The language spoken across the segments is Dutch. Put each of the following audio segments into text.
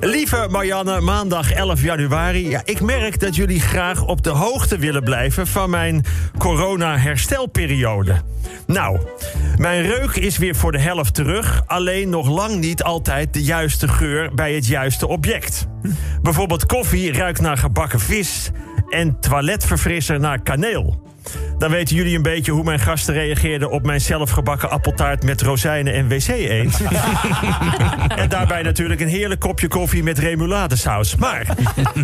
Lieve Marianne, maandag 11 januari. Ja, ik merk dat jullie graag op de hoogte willen blijven van mijn corona-herstelperiode. Nou, mijn reuk is weer voor de helft terug, alleen nog lang niet altijd de juiste geur bij het juiste object. Bijvoorbeeld koffie ruikt naar gebakken vis en toiletverfrisser naar kaneel. Dan weten jullie een beetje hoe mijn gasten reageerden op mijn zelfgebakken appeltaart met rozijnen en wc-eend. en daarbij natuurlijk een heerlijk kopje koffie met remouladesaus. Maar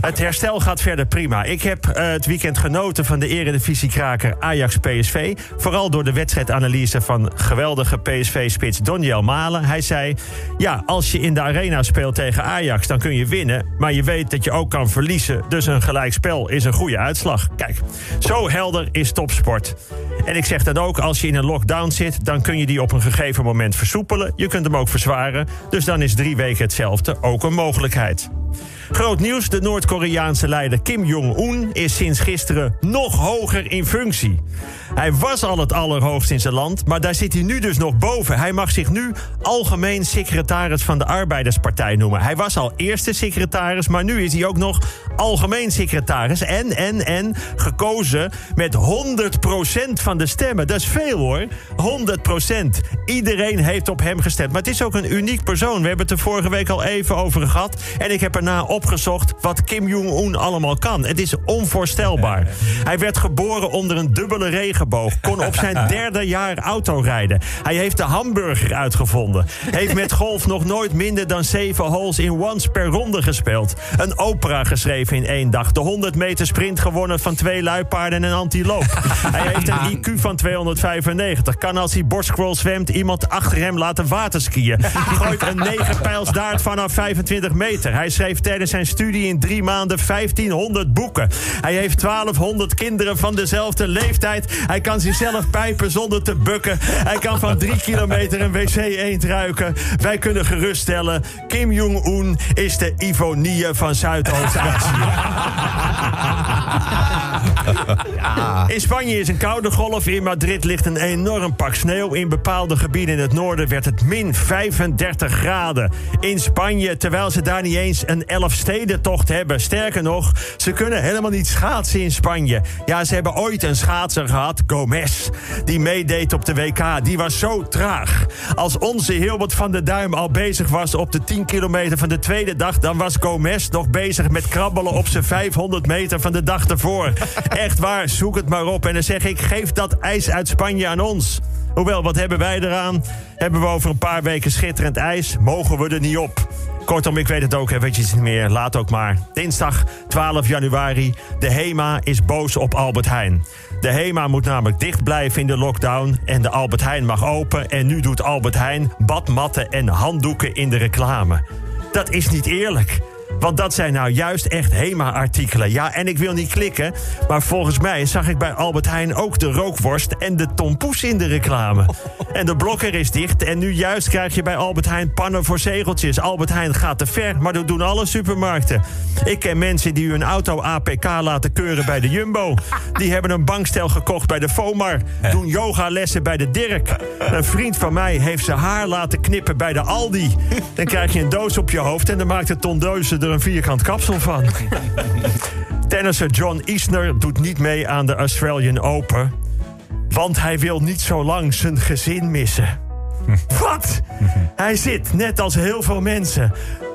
het herstel gaat verder prima. Ik heb eh, het weekend genoten van de eredivisiekraker Ajax-PSV. Vooral door de wedstrijdanalyse van geweldige PSV-spits Doniel Malen. Hij zei, ja, als je in de arena speelt tegen Ajax, dan kun je winnen. Maar je weet dat je ook kan verliezen. Dus een gelijkspel is een goede uitslag. Kijk, zo helder is topsport. En ik zeg dan ook, als je in een lockdown zit... dan kun je die op een gegeven moment versoepelen. Je kunt hem ook verzwaren. Dus dan is drie weken hetzelfde ook een mogelijkheid. Groot nieuws, de Noord-Koreaanse leider Kim Jong-un... is sinds gisteren nog hoger in functie. Hij was al het allerhoogst in zijn land, maar daar zit hij nu dus nog boven. Hij mag zich nu algemeen secretaris van de Arbeiderspartij noemen. Hij was al eerste secretaris, maar nu is hij ook nog algemeen secretaris. En, en, en gekozen met 100% van de stemmen. Dat is veel hoor. 100%. Iedereen heeft op hem gestemd. Maar het is ook een uniek persoon. We hebben het er vorige week al even over gehad. En ik heb erna opgezocht wat Kim Jong-un allemaal kan. Het is onvoorstelbaar. Hij werd geboren onder een dubbele regenboog. Kon op zijn derde jaar autorijden. Hij heeft de hamburger uitgevonden. Heeft met golf nog nooit minder dan zeven holes in ones per ronde gespeeld. Een opera geschreven in één dag. De 100 meter sprint gewonnen van twee luipaarden en een antiloop. Hij heeft een IQ van 295. Kan als hij borstcrawl zwemt iemand achter hem laten waterskiën. Gooit een 9 pijls daart vanaf 25 meter. Hij schreef tijdens zijn studie in drie maanden 1500 boeken. Hij heeft 1200 kinderen van dezelfde leeftijd. Hij kan zichzelf pijpen zonder te bukken. Hij kan van drie kilometer een wc-eend ruiken. Wij kunnen geruststellen, Kim Jong-un is de Ivonie van Zuidoost-Azië. In Spanje is een koude golf. In Madrid ligt een enorm pak sneeuw. In bepaalde gebieden in het noorden werd het min 35 graden. In Spanje, terwijl ze daar niet eens een elfstedentocht hebben. Sterker nog, ze kunnen helemaal niet schaatsen in Spanje. Ja, ze hebben ooit een schaatser gehad, Gomez. Die meedeed op de WK. Die was zo traag. Als onze Hilbert van der Duim al bezig was op de 10 kilometer van de tweede dag... dan was Gomez nog bezig met krabbelen op zijn 500 meter van de dag ervoor. Echt waar, zoek het maar op. En dan zeg ik, geef dat ijs uit Spanje aan ons. Hoewel, wat hebben wij eraan? Hebben we over een paar weken schitterend ijs? Mogen we er niet op? Kortom, ik weet het ook eventjes niet meer. Laat ook maar. Dinsdag 12 januari. De HEMA is boos op Albert Heijn. De HEMA moet namelijk dicht blijven in de lockdown. En de Albert Heijn mag open. En nu doet Albert Heijn badmatten en handdoeken in de reclame. Dat is niet eerlijk. Want dat zijn nou juist echt HEMA-artikelen. Ja, en ik wil niet klikken, maar volgens mij zag ik bij Albert Heijn ook de rookworst en de tompoes in de reclame. En de blokker is dicht en nu juist krijg je bij Albert Heijn pannen voor zegeltjes. Albert Heijn gaat te ver, maar dat doen alle supermarkten. Ik ken mensen die hun auto APK laten keuren bij de Jumbo. Die hebben een bankstel gekocht bij de Fomar. Doen yogalessen bij de Dirk. Een vriend van mij heeft zijn haar laten knippen bij de Aldi. Dan krijg je een doos op je hoofd en dan maakt de tondeuze er een vierkant kapsel van. Tennisser John Isner doet niet mee aan de Australian Open. Want hij wil niet zo lang zijn gezin missen. Wat? Hij zit, net als heel veel mensen,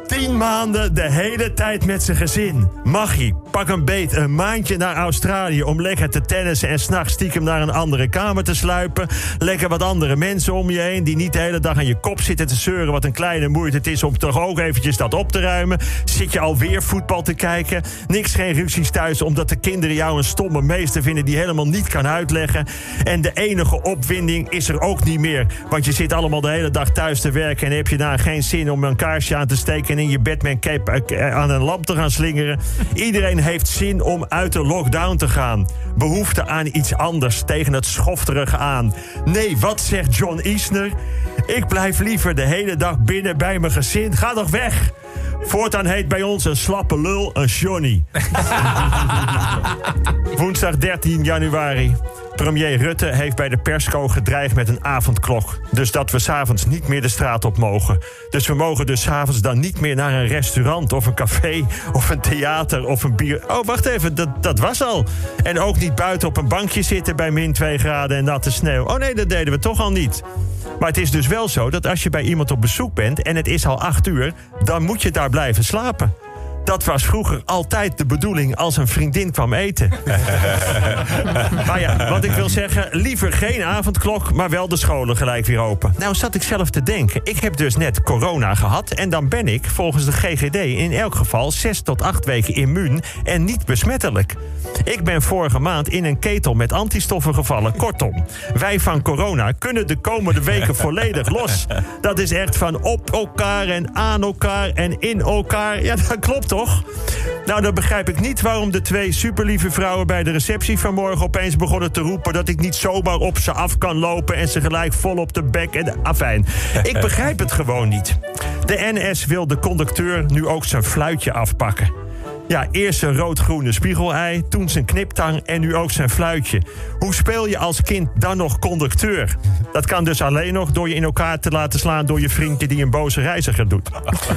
tien maanden de hele tijd met zijn gezin. Mag hij, pak een beet, een maandje naar Australië... om lekker te tennissen en s'nachts stiekem naar een andere kamer te sluipen. Lekker wat andere mensen om je heen... die niet de hele dag aan je kop zitten te zeuren... wat een kleine moeite het is om toch ook eventjes dat op te ruimen. Zit je alweer voetbal te kijken? Niks, geen ruzies thuis... omdat de kinderen jou een stomme meester vinden... die helemaal niet kan uitleggen. En de enige opwinding is er ook niet meer. Want je zit allemaal de hele dag thuis te werken... en heb je daar geen zin om een kaarsje aan te steken... en in je Batman cape aan een lamp te gaan slingeren. Iedereen heeft zin om uit de lockdown te gaan. Behoefte aan iets anders tegen het schofterige aan. Nee, wat zegt John Isner? Ik blijf liever de hele dag binnen bij mijn gezin. Ga toch weg! Voortaan heet bij ons een slappe lul een Johnny. Woensdag 13 januari. Premier Rutte heeft bij de persco gedreigd met een avondklok. Dus dat we s'avonds niet meer de straat op mogen. Dus we mogen dus s'avonds dan niet meer naar een restaurant of een café of een theater of een bier. Oh, wacht even, dat, dat was al. En ook niet buiten op een bankje zitten bij min 2 graden en natte sneeuw. Oh nee, dat deden we toch al niet. Maar het is dus wel zo dat als je bij iemand op bezoek bent en het is al acht uur, dan moet je daar blijven slapen. Dat was vroeger altijd de bedoeling als een vriendin kwam eten. maar ja, wat ik wil zeggen, liever geen avondklok, maar wel de scholen gelijk weer open. Nou zat ik zelf te denken, ik heb dus net corona gehad... en dan ben ik volgens de GGD in elk geval 6 tot 8 weken immuun en niet besmettelijk. Ik ben vorige maand in een ketel met antistoffen gevallen. Kortom, wij van corona kunnen de komende weken volledig los. Dat is echt van op elkaar en aan elkaar en in elkaar. Ja, dat klopt Nou, dan begrijp ik niet waarom de twee superlieve vrouwen bij de receptie vanmorgen opeens begonnen te roepen dat ik niet zomaar op ze af kan lopen en ze gelijk vol op de bek en de afijn. Ik begrijp het gewoon niet. De NS wil de conducteur nu ook zijn fluitje afpakken. Ja, eerst een rood-groene spiegelei, toen zijn kniptang en nu ook zijn fluitje. Hoe speel je als kind dan nog conducteur? Dat kan dus alleen nog door je in elkaar te laten slaan door je vriendje die een boze reiziger doet.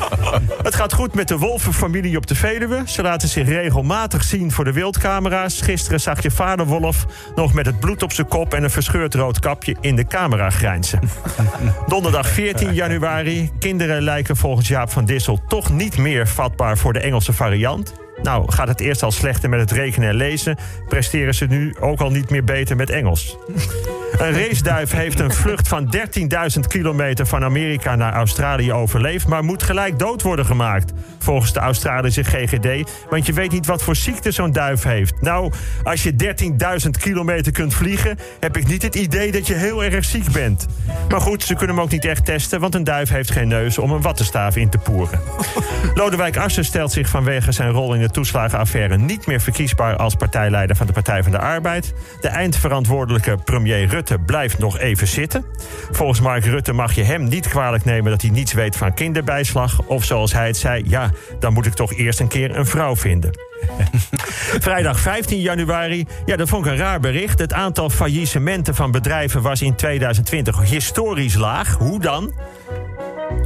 Het gaat goed met de wolvenfamilie op de Veluwe. Ze laten zich regelmatig zien voor de wildcamera's. Gisteren zag je vader Wolf nog met het bloed op zijn kop en een verscheurd rood kapje in de camera grijnzen. Donderdag 14 januari. Kinderen lijken volgens Jaap van Dissel toch niet meer vatbaar voor de Engelse variant. Nou, gaat het eerst al slechter met het rekenen en lezen, presteren ze nu ook al niet meer beter met Engels. Een raceduif heeft een vlucht van 13.000 kilometer van Amerika naar Australië overleefd, maar moet gelijk dood worden gemaakt. Volgens de Australische GGD, want je weet niet wat voor ziekte zo'n duif heeft. Nou, als je 13.000 kilometer kunt vliegen, heb ik niet het idee dat je heel erg ziek bent. Maar goed, ze kunnen hem ook niet echt testen, want een duif heeft geen neus om een wattenstaaf in te poeren. Lodewijk Assen stelt zich vanwege zijn rol in de toeslagenaffaire niet meer verkiesbaar als partijleider van de Partij van de Arbeid. De eindverantwoordelijke premier Rutte blijft nog even zitten. Volgens Mark Rutte mag je hem niet kwalijk nemen dat hij niets weet van kinderbijslag. Of zoals hij het zei, ja, dan moet ik toch eerst een keer een vrouw vinden. Vrijdag 15 januari, ja, dat vond ik een raar bericht. Het aantal faillissementen van bedrijven was in 2020 historisch laag. Hoe dan?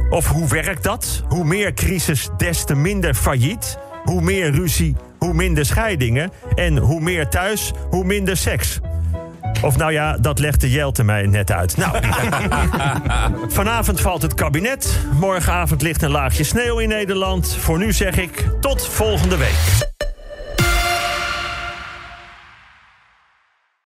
Of hoe werkt dat? Hoe meer crisis, des te minder failliet. Hoe meer ruzie, hoe minder scheidingen. En hoe meer thuis, hoe minder seks. Of nou ja, dat legde Jelte mij net uit. Nou, vanavond valt het kabinet. Morgenavond ligt een laagje sneeuw in Nederland. Voor nu zeg ik tot volgende week.